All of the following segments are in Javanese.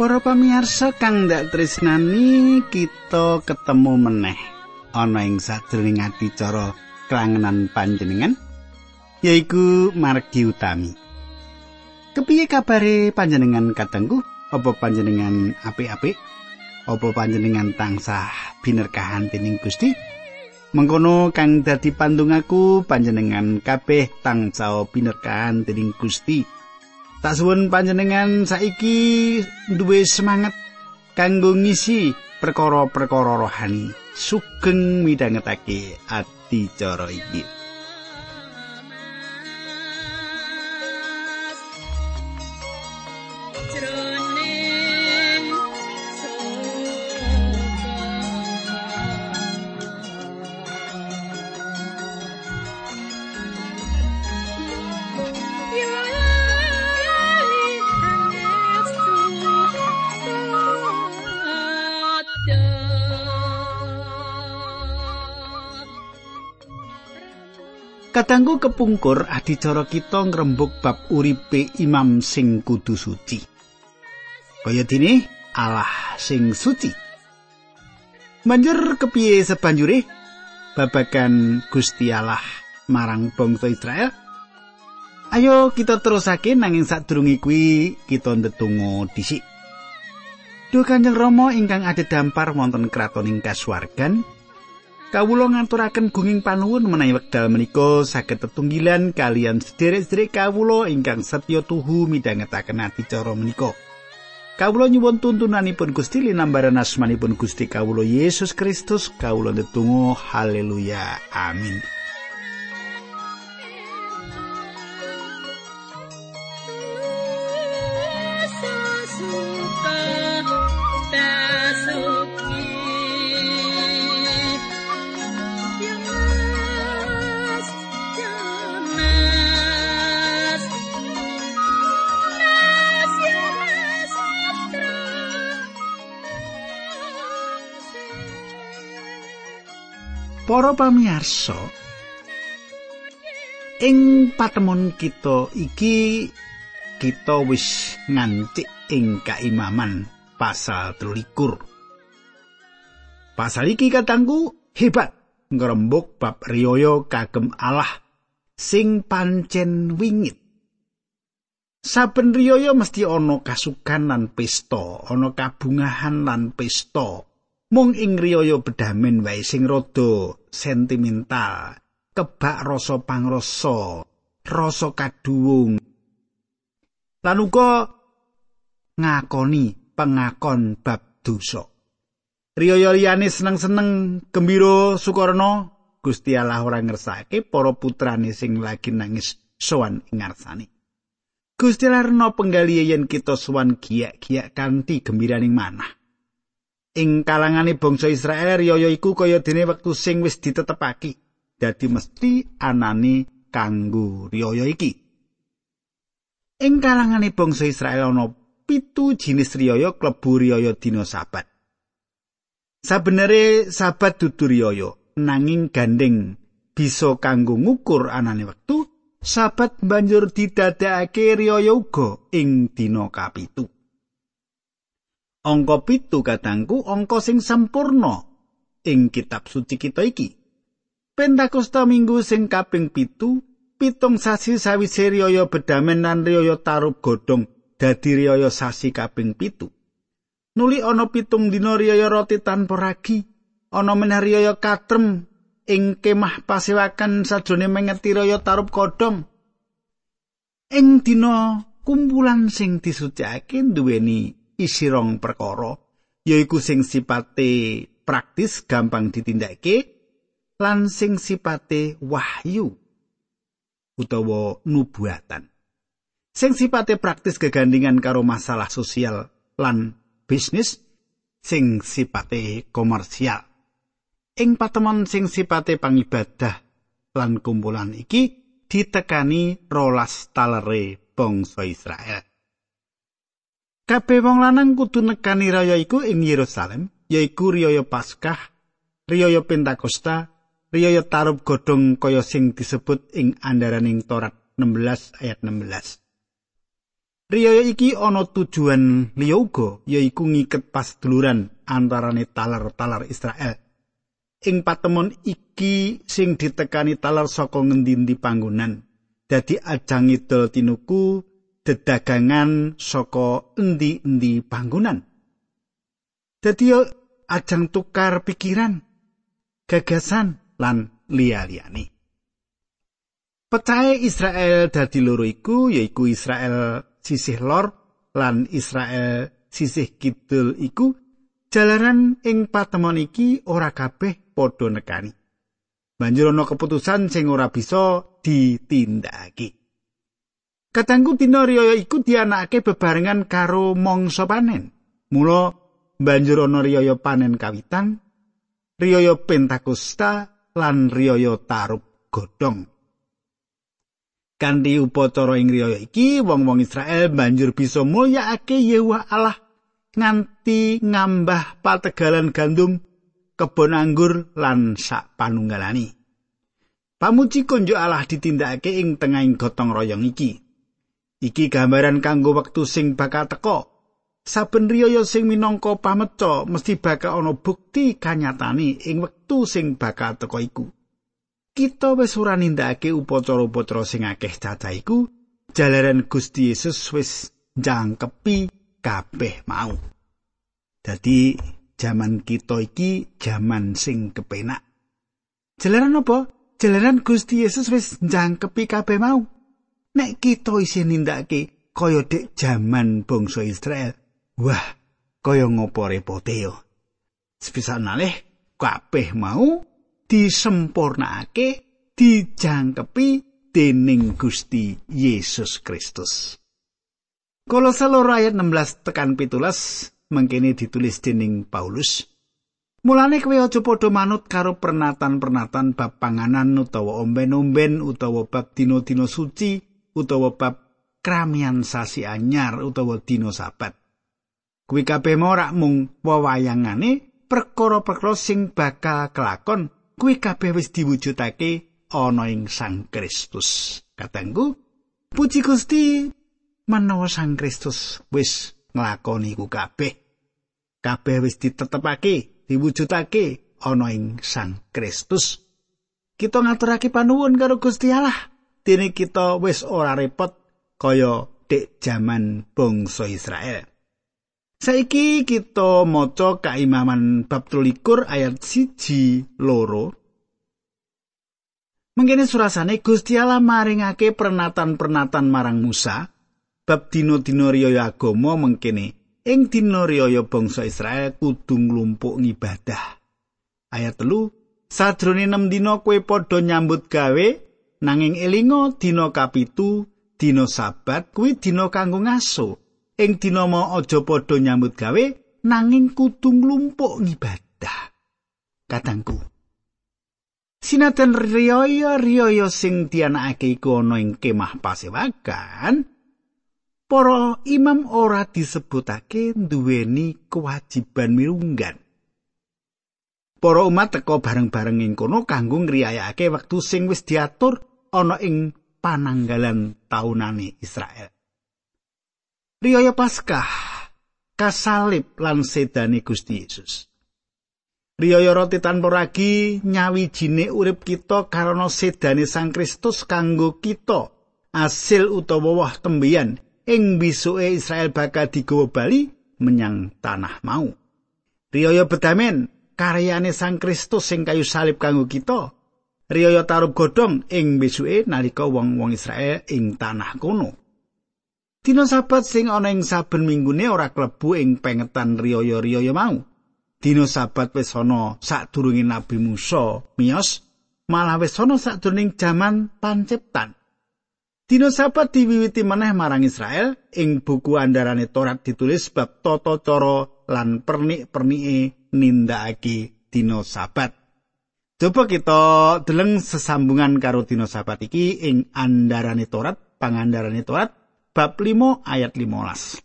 Para pamirsa kang ndak tresnani, kita ketemu meneh ana ing sadurunge adicara klangenan panjenengan yaiku margi utami. Kepiye kabare panjenengan katengku? Apa panjenengan apik-apik? Apa panjenengan tansah binerkahan dening Gusti? Mengkono kang dadi pandungaku panjenengan kabeh tansah binerkahan dening Gusti. Tak suwun panjenengan saiki duwe semangat kanggo ngisi perkara-perkara rohani sugeng midhangetake adicara iki. Kepungkur adicara kita ngrembug bab uripe imam sing kudu suci. Kaya dene Allah sing suci. Banjur kepiye sebanjure babagan Gusti Allah marang bangsa Israel? Ayo kita terusake nanging sadurunge kuwi kita ndedonga dhisik. Duh Kanjeng Rama ingkang ada dampar wonten kraton ing kasuwargan, Kawula ngaturaken gunging panuwun menawi wekdal menika saged tetunggilan kalian sederek-sederek kawula ingkang setya tuhu midhangetaken adicara menika. Kawula nyuwun tuntunanipun Gusti linambaran asmanipun Gusti kawula Yesus Kristus kawula ndedonga haleluya amin. Para pamirsa, ing patemon kita iki kita wis ngancik ing kaimaman pasal 23. Pasal iki katangku hebat ngrembug bab riyaya kagem Allah sing pancen wingit. Saben riyaya mesti ana kasukan lan pesta, ana kabungahan lan pesta. Mung ing riyaya bedamen wae sing rada sentimental, kebak rasa pangrasa, rasa kaduwung. Lan uga ngakoni pengakon bab dosa. Riyaya liyane seneng-seneng, gembira, sukarna, Gusti Allah ora ngersake para putrane sing lagi nangis sowan ing. Gusti Allah rena penggali yen kita sowan giyak-giyak kanthi gembiraning manah. Ing kalangane bangsa Israel riyaya iku kaya dene wektu sing wis ditetepake dadi mesti anane kanggo riyaya iki. Ing kalangane bangsa Israel ana pitu jinis riyaya klebu riyaya dina sabat. Sabenere sabat dudu riyaya nanging gandeng bisa kanggo ngukur anane wektu sabat banjur didadekake riyaya uga ing dina kapitu Angka pitu katangku angka sing sampurno ing kitab suci kita iki. Pentakosta minggu sing kaping pitu, pitung sasi sawise riyaya bedamen lan riyaya tarub godhong dadi riyaya sasi kaping pitu. Nuli ana pitung dina riyaya roti tanpa ragi, ana meneh riyaya katrem ing kemah pasewakan sajrone mengeti riyaya tarub godhong. Ing dina kumpulan sing disucikake duweni isi rong perkara yaiku sing sipate praktis gampang ditindakake lan sing sipate wahyu utawa nubuatan. Sing sipate praktis gegandingan karo masalah sosial lan bisnis sing sipate komersial. Ing patemon sing sipate pangibadah lan kumpulan iki ditekani rolas talere bangsa Israel Kabeh wong lanang kudu nekani raya iku ing Yerusalem, yaiku riyaya Paskah, riyaya Pentakosta, riyaya Tarub Godhong kaya sing disebut ing andaraning Torat 16 ayat 16. Riyaya iki ana tujuan liya uga yaiku ngiket paseduluran antarane talar-talar Israel. Ing patemon iki sing ditekani talar saka ngendi-endi panggonan. Dadi ajang idol tinuku dedagangan saka endi-endi panggonan. Dadi ajang tukar pikiran, gagasan lan liya-liyane. Pecahe Israel dadi loro iku yaiku Israel sisih lor lan Israel sisih kidul iku jalaran ing patemon iki ora kabeh padha nekani. Banjur ana keputusan sing ora bisa ditindakake. Katanggu dina riyaya iku dianakake bebarengan karo mangsa panen. Mula banjur ana riyaya panen kawitan, riyaya Pentakosta lan riyaya Tarub Godhong. Kanthi upacara ing riyaya iki wong-wong Israel banjur bisa mulyakake Yehuwa Allah nganti ngambah pategalan gandum kebon anggur lan sak panunggalani. Pamuji konjo Allah ditindakake ing tengahing gotong royong iki. Iki gambaran kanggo wektu sing bakal teka. Saben riyaya sing minangka pameca mesti bakal ana bukti kanyatane ing wektu sing bakal teka iku. kita wis ora nindakake upacara-upacara sing akeh cacah iku jalaran Gusti Yesus wis jangkepi kabeh mau. Dadi jaman kita iki jaman sing kepenak. Jalaran apa? Jalaran Gusti Yesus wis jangkepi kabeh mau. Nek kita isih nindakake kaya dek jaman bangsa Israel, wah, kaya ngopo repote yo. Sepisan nalih kabeh mau disempurnakake dijangkepi dening Gusti Yesus Kristus. Kolose loro ayat 16 tekan 17 mengkene ditulis dening Paulus. Mulane kowe aja padha manut karo pernatan-pernatan bab panganan utawa omben-omben utawa bab dina-dina suci utawa bab kramian sasi anyar utawa dina sabat. Kuwi kabeh ora mung wewayangane perkara-perkara sing bakal kelakon kuwi kabeh wis diwujudake ana ing Sang Kristus. Katengku, puji Gusti menawa Sang Kristus wis nglakoni ku kabeh. Kabeh wis ditetepake, diwujudake ana ing Sang Kristus. Kita ngaturake panuwun karo Gusti Allah. Dene kita wis ora repot kaya dek jaman bangsa Israel. Saiki kita maca kaimaman bab 13 ayat 1 loro. Mengkene surasane Gusti Allah maringake pernatan-pernatan marang Musa bab dina-dina riyaya agama mengkene ing dina riyaya bangsa Israel kudu nglumpuk ngibadah. Ayat telu Sadrone 6 dina kowe padha nyambut gawe nanging elinga dina kapitu dina sabat kuwi dina kanggo ngaso. Ing dina mau aja padha nyambut gawe nanging kudu nglumpuk ngibadah. Katangku. Sinatan riyaya-riyaya sing dianakake iku ana ing kemah pasewakan para imam ora disebutake duweni kewajiban mirunggan. Para umat teka bareng-bareng ing kono kanggo ngriyayake wektu sing wis diatur ana ing pananggalan taunane Israel. Riyaya Paskah kasalib lan sedane Gusti Yesus. Riyaya roti tanpa ragi nyawijine urip kita karena sedane Sang Kristus kanggo kita asil utawa wah tembian ing bisuke Israel bakal digawa bali menyang tanah mau. Riyaya bedamen karyane Sang Kristus sing kayu salib kanggo kita. Riyaya tarub godhong ing besuke nalika wong-wong Israel ing tanah kono. Dina sabat sing ana ing saben minggune ora klebu ing pengetan riyaya-riyaya mau. Dina sabat wis ana sadurunge Nabi Musa miyos, malah wis ana sadurunge jaman panciptan. Dina sabat diwiwiti maneh marang Israel ing buku andarane Torat ditulis bab tata cara lan pernik-pernike nindakake dina sabat. Coba kita deleng sesambungan karo dina sabat iki ing andarane Torat, pangandarane Torat bab 5 ayat 15.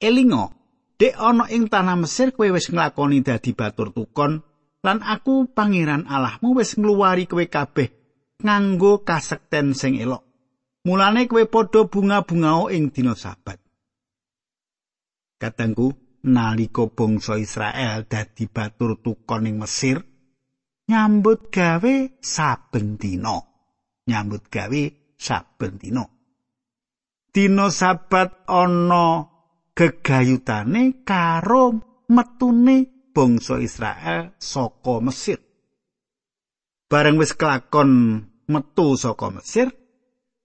Elingo, dek ana ing tanah Mesir kowe wis nglakoni dadi batur tukon lan aku pangeran Allahmu wis ngluwari kowe kabeh nganggo kasekten sing elok. Mulane kowe padha bunga-bungao ing dina sabat. Katengku nalika bangsa Israel dadi batur tukon ing Mesir, nyambut gawe saben dina. Nyambut gawe saben dina. Dina sabat ana gegayutane karo metune bangsa Israel saka Mesir. Bareng wis kelakon metu saka Mesir,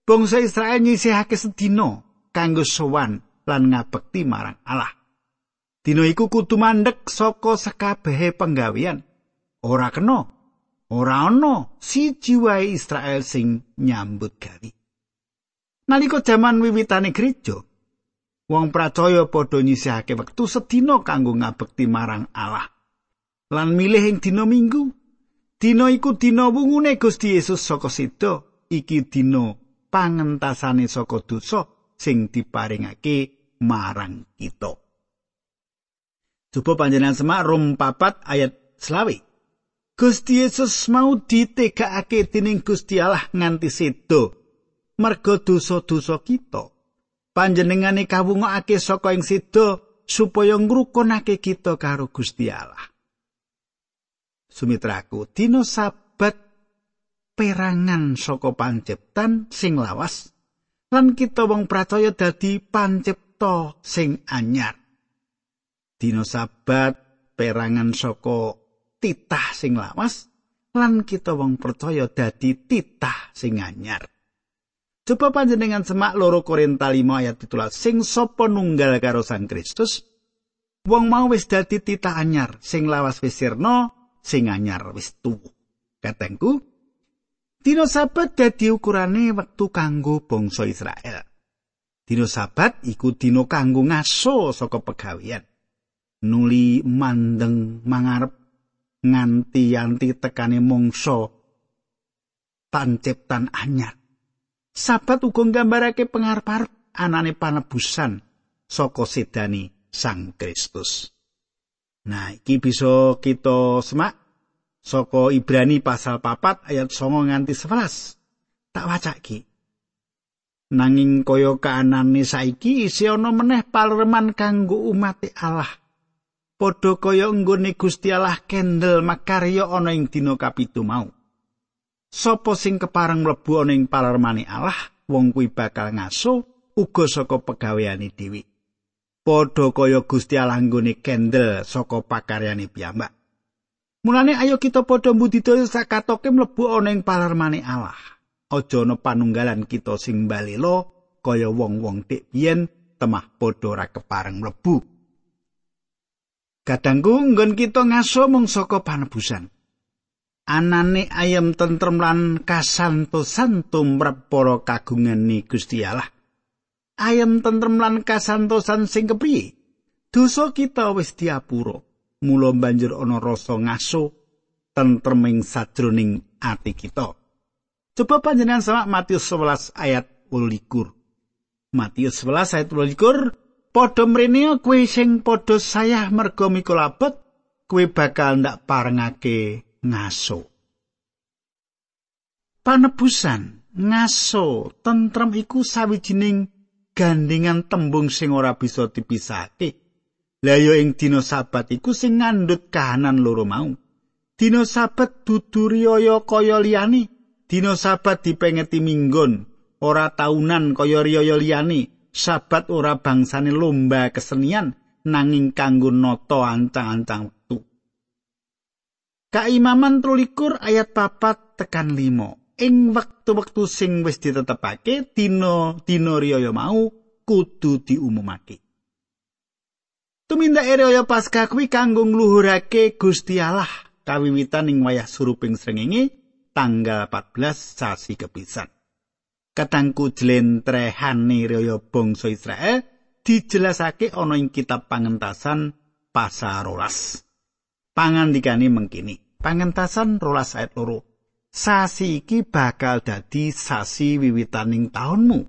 bangsa Israel nyisihake sedina kanggo sowan lan ngabekti marang Allah. Dina iku kudu mandek saka sekabehe penggawean. Ora kena, ora ana siji wae Israel sing nyambut gawe. Nalika jaman wiwitane gereja, wong percaya padha nyisihake wektu sedina kanggo ngabekti marang Allah. Lan milih ing dina Minggu. Dina iku dina wungune Gusti Yesus saka seda. Iki dina pangentasane saka dosa sing diparingake marang kita. Coba panjenengan semak Rom 4 ayat selawe. Gusti Yesus mau ditegakake dening Gusti Allah nganti seda merga dosa-dosa kita. Panjenengane kawungokake saka ing seda supaya ngrukunake kita karo Gusti Allah. Sumitraku, dina sabat perangan saka panciptan sing lawas lan kita wong percaya dadi pancipta sing anyar. Dina sabat perangan saka titah sing lawas lan kita wong percaya dadi titah sing anyar. Coba panjenengan semak loro Korinta 5 ayat 17 sing sapa nunggal karo Sang Kristus wong mau wis dadi titah anyar sing lawas wis sirna sing anyar wis tuwa. Katengku, Dino sabat dadi ukurane wektu kanggo bangsa Israel. Dino sabat iku dino kanggo ngaso saka pegawean. Nuli mandeng mangarep nganti yanti tekane mangsa panciptan anyar. Sabat uga nggambarake pengarep-arep anane panebusan saka sedani Sang Kristus. Nah, iki bisa kita semak saka Ibrani pasal papat ayat songo nganti sebelas tak wacaki nanging kaya kaanane saiki isi ana meneh palereman kanggo umat Allah padha kaya nggone Gusti Allah kendel makarya ana ing dina kapitu mau sapa sing kepareng mlebu ana ing palermane Allah wong kuwi bakal ngaso uga saka pegaweane dhewe padha kaya Gusti Allah nggone kendel saka pakaryane piyambak Mulane ayo kita padha mbudidaya sakatoke mlebu ana ing palermane Allah. Aja ana panunggalan kita sing balela kaya wong-wong dik biyen temah padha ora kepareng mlebu. Kadangku nggon kita ngaso mung saka panebusan. Anane ayam tentrem lan kasantosan tumrap para kagungane Gusti Allah. Ayam tentrem lan kasantosan sing kepriye? Dosa kita wis diapura. mula banjur ana rasa ngaso tentreming sajroning ati kita. Coba panjenengan sama Matius 11 ayat 12. Matius 11 ayat 12 padha mrene kowe sing padha sayah merga mikul abot kowe bakal ndak parengake ngaso. Panebusan ngaso tentrem iku sawijining gandingan tembung sing ora bisa dipisahke. Lah ya ing dina sabat iku sing ngandhut kahanan loro mau. Dina sabat dudu riyaya kaya liyane. Dina sabat dipengeti minggon, ora taunan kaya riyaya liyane. Sabat ora bangsane lomba kesenian nanging kanggo nata ancang-ancang wektu. Kaimaman 13 ayat papat tekan 5. Ing wektu-wektu sing wis ditetepake dina dina riyaya mau kudu diumumake. Tumindak raya Paskah kuwi kanggo ngluhurake Gusti Allah kawiwitan ing wayah suruping srengenge tanggal 14 sasi kepisan. Katangku jlentrehane raya bangsa Israel dijelasake ana ing kitab pangentasan pasal rolas. Pangandikane mengkini, pangentasan rolas ayat loro. Sasi iki bakal dadi sasi wiwitaning taunmu.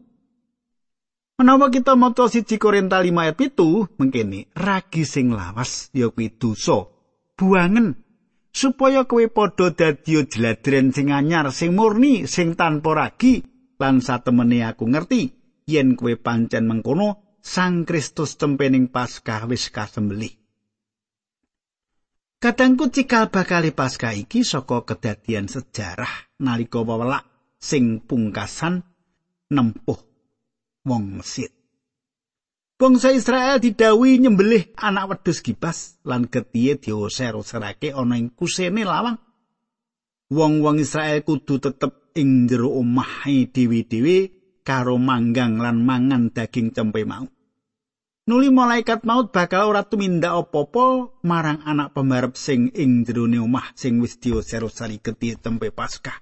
Menawa kita maca siji Korinta 5 ayat 7 mengkene ragi sing lawas ya kuwi dosa buangen supaya kowe padha dadi jladren sing anyar sing murni sing tanpa ragi lan satemene aku ngerti yen kowe pancen mengkono Sang Kristus tempening Paskah wis kasembelih. Kadangku cikal bakali Paskah iki saka kedadian sejarah nalika wewelak sing pungkasan nempuh wong Mesir. Bangsa Israel didawi nyembelih anak wedhus gibas lan getihe dioser-oserake ana ing kusene lawang. Wong-wong Israel kudu tetep ing jero omahe dewi-dewi karo manggang lan mangan daging cempe mau. Nuli malaikat maut bakal ora tumindak apa-apa marang anak pemarep sing ing jerone omah sing wis dioser-oseri getihe cempe Paskah.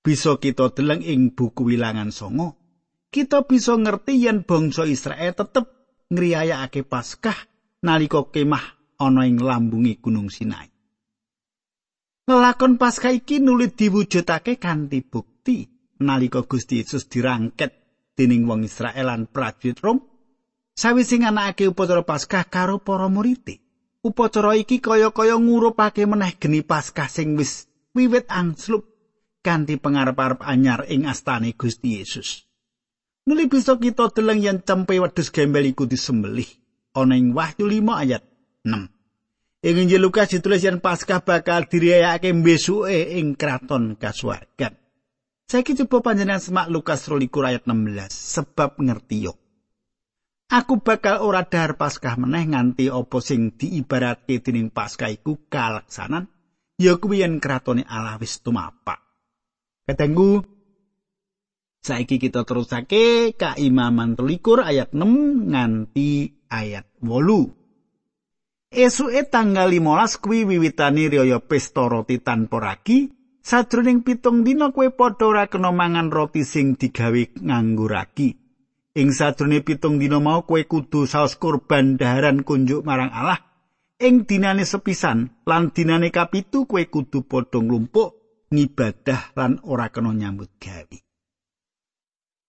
Bisa kita deleng ing buku wilangan songo, kita bisa ngerti yen bangsa Israel tetep ngriyayakake Paskah nalika kemah ana ing lambungi Gunung Sinai. Lelakon Paskah iki nulit diwujudake kanthi bukti nalika Gusti Yesus dirangket dening wong Israel lan prajurit Rom sawise nganakake upacara Paskah karo para murid. Upacara iki kaya-kaya ngurupake meneh geni Paskah sing wis wiwit angslup kanthi pangarep-arep anyar ing astane Gusti Yesus. Nuli bisa kita deleng yen cempe wedhus gembel iku disembelih ana ing Wahyu 5 ayat 6. Ing Injil Lukas ditulis yen Paskah bakal dirayakake besuke ing kraton kasuwargan. Saiki coba panjenengan semak Lukas 12 ayat 16 sebab ngerti yo. Aku bakal ora dahar Paskah meneh nganti apa sing diibaratke dening Paskah iku kalaksanan ya kuwi yen kratone Allah wis tumapak. Katenggu Saiki kita terusake ka Imaman 13 ayat 6 nganti ayat 8. Esuke tanggal 15 kuwi wiwitane riyaya pesta roti tanpa ragi, sajroning pitung dina kowe padha ora kena mangan roti sing digawe nganggo ragi. Ing sajrone pitung dina mau kowe kudu saos kurban daharan kunjuk marang Allah. Ing dinane sepisan lan dinane kapitu kowe kudu padha nglumpuk ngibadah lan ora kena nyambut gawe.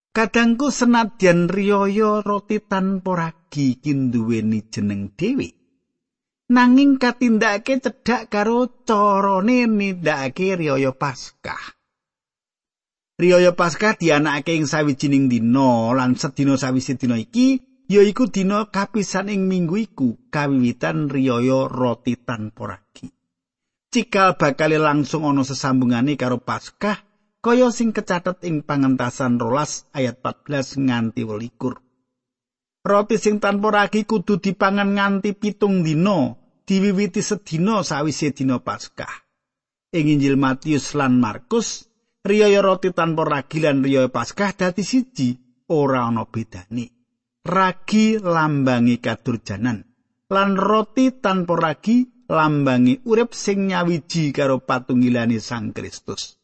Kadangku senadyan riyaya roti tanpa ragi kinduweni jeneng dhewe. Nanging katindakake cedhak karo carane nindakake riyaya Paskah. Riyaya Paskah dianakake ing sawijining dina lan sedina sawise dina iki yaiku dina kapisan ing minggu iku kawiwitan riyaya roti tanpa ragi. Cikal bakal langsung ana sesambungane karo Paskah kaya sing kecathet ing pangentasan rolas ayat 14 nganti welikur. Roti sing tanpa ragi kudu dipangan nganti pitung dino, diwiwiti sedina sawise dina Paskah. Ing Injil Matius lan Markus, riyaya roti tanpa ragi lan riyaya Paskah dadi siji, ora ana bedane. Ragi lambangi kadurjanan, lan roti tanpa ragi lambangi urip sing nyawiji karo patunggilane Sang Kristus.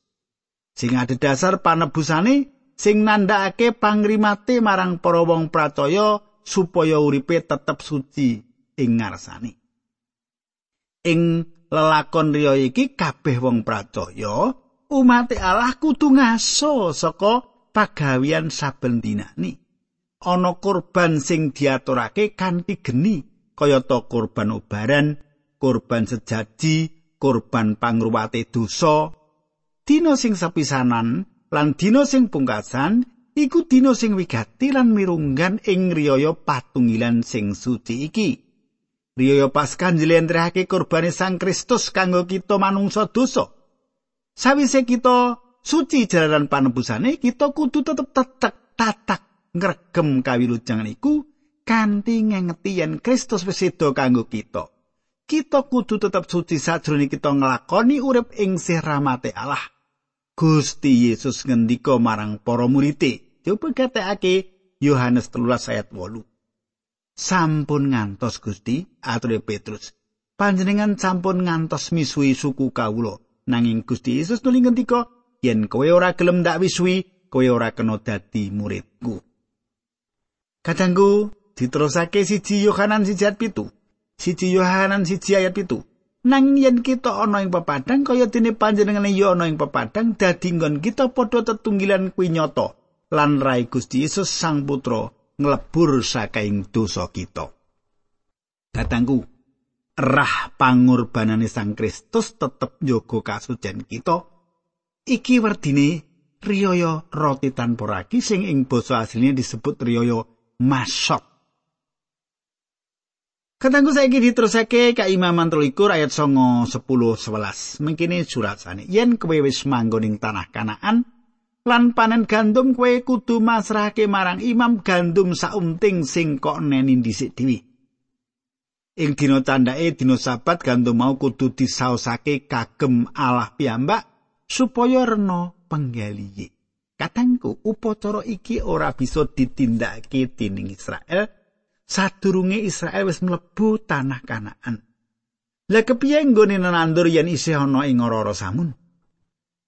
sing ada dasar panebusane sing nandhakake pangrimate marang para wong pracaya supaya uripe tetep suci ing ngarsane. Ing lelakon riya iki kabeh wong pracaya umat Allah kudu ngaso saka pagawian saben dinane. Ana kurban sing diaturake kanthi geni kayata kurban ubaran, kurban sejaji, kurban pangruwate dosa, dina sing sepisanan lan dina sing pungkasan iku dina sing wigati lan mirunggan ing riyaya patungilan sing suci iki. Riyaya Paskah njlentrehake kurbane Sang Kristus kanggo kita manungsa dosa. Sawise kita suci jalaran panebusane, kita kudu tetep tetek tatak ngregem kawilujengan iku kanthi ngengeti yen Kristus wis sedo kanggo kita. Kita kudu tetep suci sajroning kita nglakoni urip ing sih rahmate Allah. Gusti Yesus ngendika marang para murid-e. Coba katekake Yohanes 13 ayat 8. Sampun ngantos Gusti, ature Petrus. Panjenengan sampun ngantos misuhi suku kawula. Nanging Gusti Yesus nuli ngendika, yen kowe ora gelem ndak wisui, kowe ora kena dadi muridku. Kadangku diterusake siji Yohanan siji ayat pitu. Siji Yohanan siji ayat pitu. Nanging yen kita ana ing pepadang kaya dene panjenengane ya ana ing pepadang dadi nggon kita padha tetunggilan kuwi nyata lan rai Gusti Yesus Sang Putra nglebur saking dosa kita. Katangku, rah pangorbanane Sang Kristus tetep njogo kasucen kita. Iki werdine riyaya roti tanpa ragi sing ing basa asline disebut riyaya masok. Katanggu saiki diterusake ka Imaman 13 ayat 9 10 11. Mengkini surat sane. Yen kowe wis manggon ing tanah Kanaan lan panen gandum kowe kudu masrahake marang imam gandum saunting sing kok neni dhisik dhewe. Ing dina candhake dina sabat gandum mau kudu disaosake kagem Allah piyambak supaya rena penggaliye. Katangku upacara iki ora bisa ditindakake dening Israel sadurunge Israel wis mlebu tanah Kanaan. Lah kepiye nggone nandur yen isih ana ing ora samun?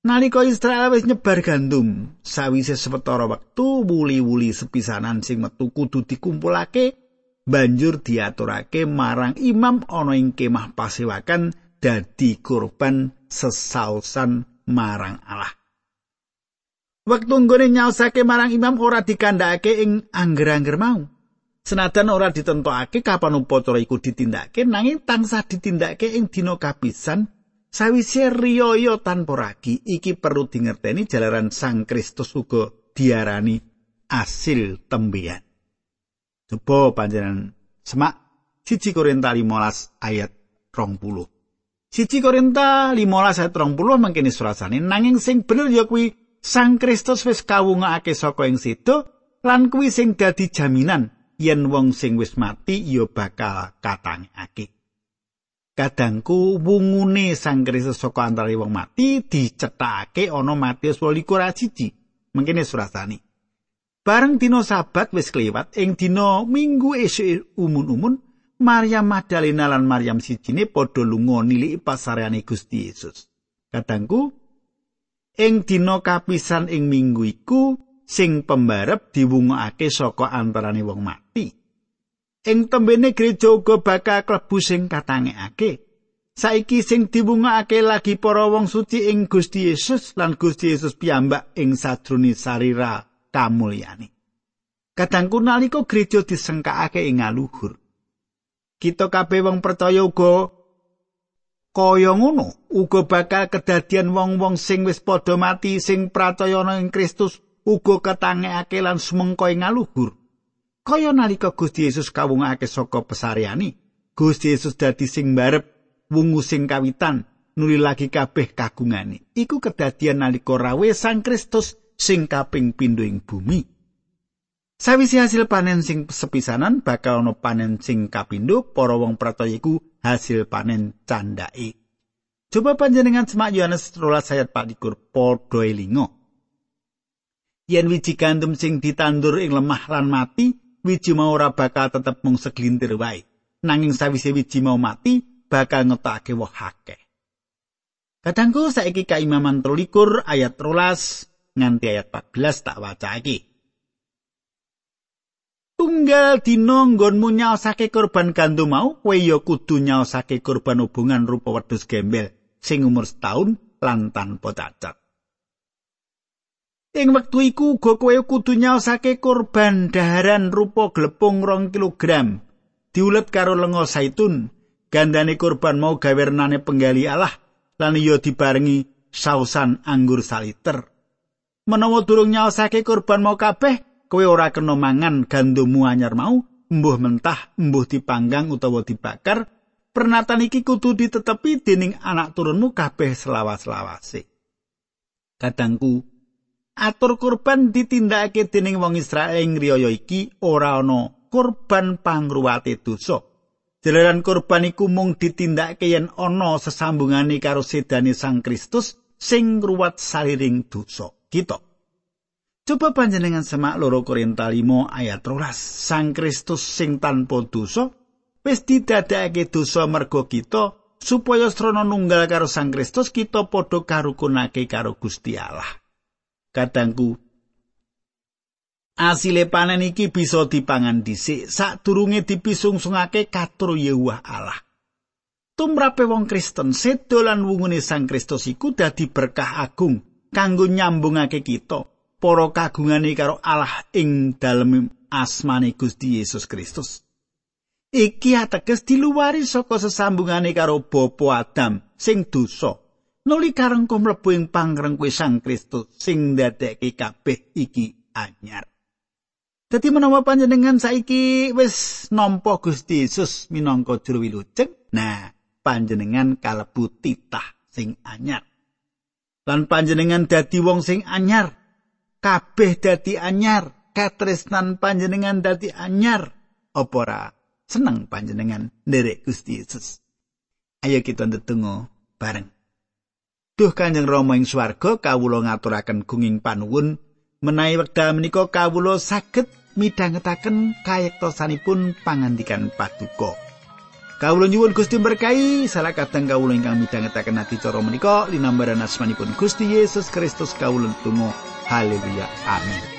Nalika Israel wis nyebar gandum, sawise sewetara wektu wuli-wuli sepisanan sing metu kudu dikumpulake, banjur diaturake marang imam ana ing kemah pasewakan dadi kurban sesausan marang Allah. Wektu nggone nyaosake marang imam ora dikandhakake ing angger-angger mau. Senajan ora ditentokake kapan upacara iku ditindakake nanging tansah ditindakake ing dina kapisan sawise riyaya tanpa ragi iki perlu dingerteni jalaran Sang Kristus uga diarani asil tembian. Coba panjenengan semak siji Korinta 15 ayat 20. Siji Korinta 15 ayat 20 mangkene surasane nanging sing bener ya kuwi Sang Kristus wis kawungake saka ing sedo lan kuwi sing dadi jaminan yen wong sing wis mati ya bakal katangake. Kadangku wungune Sang Kristus saka antara wong mati dicethake ana Matius 21. Mengkene surasane. Bareng dina sabat wis kliwat ing dina Minggu esuk umun-umun Maryam Magdalena lan Maryam sijine padha lunga niliki pasareane Gusti Yesus. Kadangku ing dina kapisan ing minggu iku sing pembarep diwungokake saka antarane wong mati. Ing tembene gereja uga bakal klebu sing katangekake. Saiki sing diwungokake lagi para wong suci ing Gusti Yesus lan Gusti Yesus piyambak ing sadrone sarira kamulyane. Kadangku nalika gereja disengkakake ing aluhur. Kita kabeh wong percaya uga kaya ngono uga bakal kedadian wong-wong sing wis padha mati sing pracaya ing Kristus uga ketangekake lan semengko ing ngaluhur. Kaya nalika Gusti Yesus kawungake saka pesariani, Gusti Yesus dadi sing barep wungu sing kawitan nuli lagi kabeh kagungane. Iku kedadian nalika rawe Sang Kristus sing kaping pindho ing bumi. Sawise hasil panen sing sepisanan bakal ana panen sing kapindho, para wong percaya iku hasil panen candake. Coba panjenengan semak Yohanes 13 ayat 4 padha elingo. yen wiji gandum sing ditandur ing lemah lan mati, wiji mau ora bakal tetep mung seglintir wae. Nanging sawise wiji mau mati, bakal ngetake woh akeh. Kadangku saiki kaimaman 13 ayat 13 nganti ayat 14 tak wacake. Tunggal dina nggonmu nyaosake korban gandum mau, kowe ya kudu nyaosake korban hubungan rupa wedhus gembel sing umur setahun lan tanpa cacat. Ing wektu iku uga kowe kudu nyaosake korban daharan rupa glepung rong kilogram. Diulet karo lenga zaitun gandane korban mau gawernane penggali Allah lan iya dibarengi sausan anggur saliter. Menawa durung nyaosake korban mau kabeh kowe ora kena mangan gandummu anyar mau mbuh mentah mbuh dipanggang utawa dibakar. Pernatan iki kudu ditetepi dening anak turunmu kabeh selawas-lawase. Kadangku atur kurban ditindakake dening wong Israel ing riyaya iki ora ana kurban pangruwate dosa. Jalaran kurban iku mung ditindakake yen ana sesambungane karo sedane Sang Kristus sing ngruwat saliring dosa. Kita. Coba panjenengan semak loro Korinta 5 ayat 13. Sang Kristus sing tanpa dosa wis didadekake dosa mergo kita supaya srana nunggal karo Sang Kristus kita padha karukunake karo Gusti Allah. Kadangku asile panen iki bisa dipangan dhisik sadurunge dipisungsungake katur Yehuwah Allah. Tumrape wong Kristen sedo lan wungune Sang Kristus iku dadi berkah agung kanggo nyambungake kita para kagungane karo Allah ing dalem asmane Gusti Yesus Kristus. Iki ateges diluwari saka sesambungane karo Bapa Adam sing dosa nuli karengkuh mlebu ing pangrengkuh Sang Kristus sing ndadekake kabeh iki anyar. Dadi menawa panjenengan saiki wis nampa Gusti Yesus minangka juru wilujeng, nah panjenengan kalebu titah sing anyar. Lan panjenengan dadi wong sing anyar, kabeh dadi anyar, katresnan panjenengan dadi anyar. Apa ora seneng panjenengan nderek Gusti Yesus? Ayo kita ndedonga bareng. Duh Kanjeng Rama ing swarga kawula ngaturaken gunging panuwun. Menawi wekdal menika kawula saged midhangetaken kayektosanipun pangandikan paduka. Kawula nyuwun Gusti berkahi salah kadang kawula ingkang midhangetaken adicara menika linambaran asmanipun Gusti Yesus Kristus kawula tunggu haleluya. Amin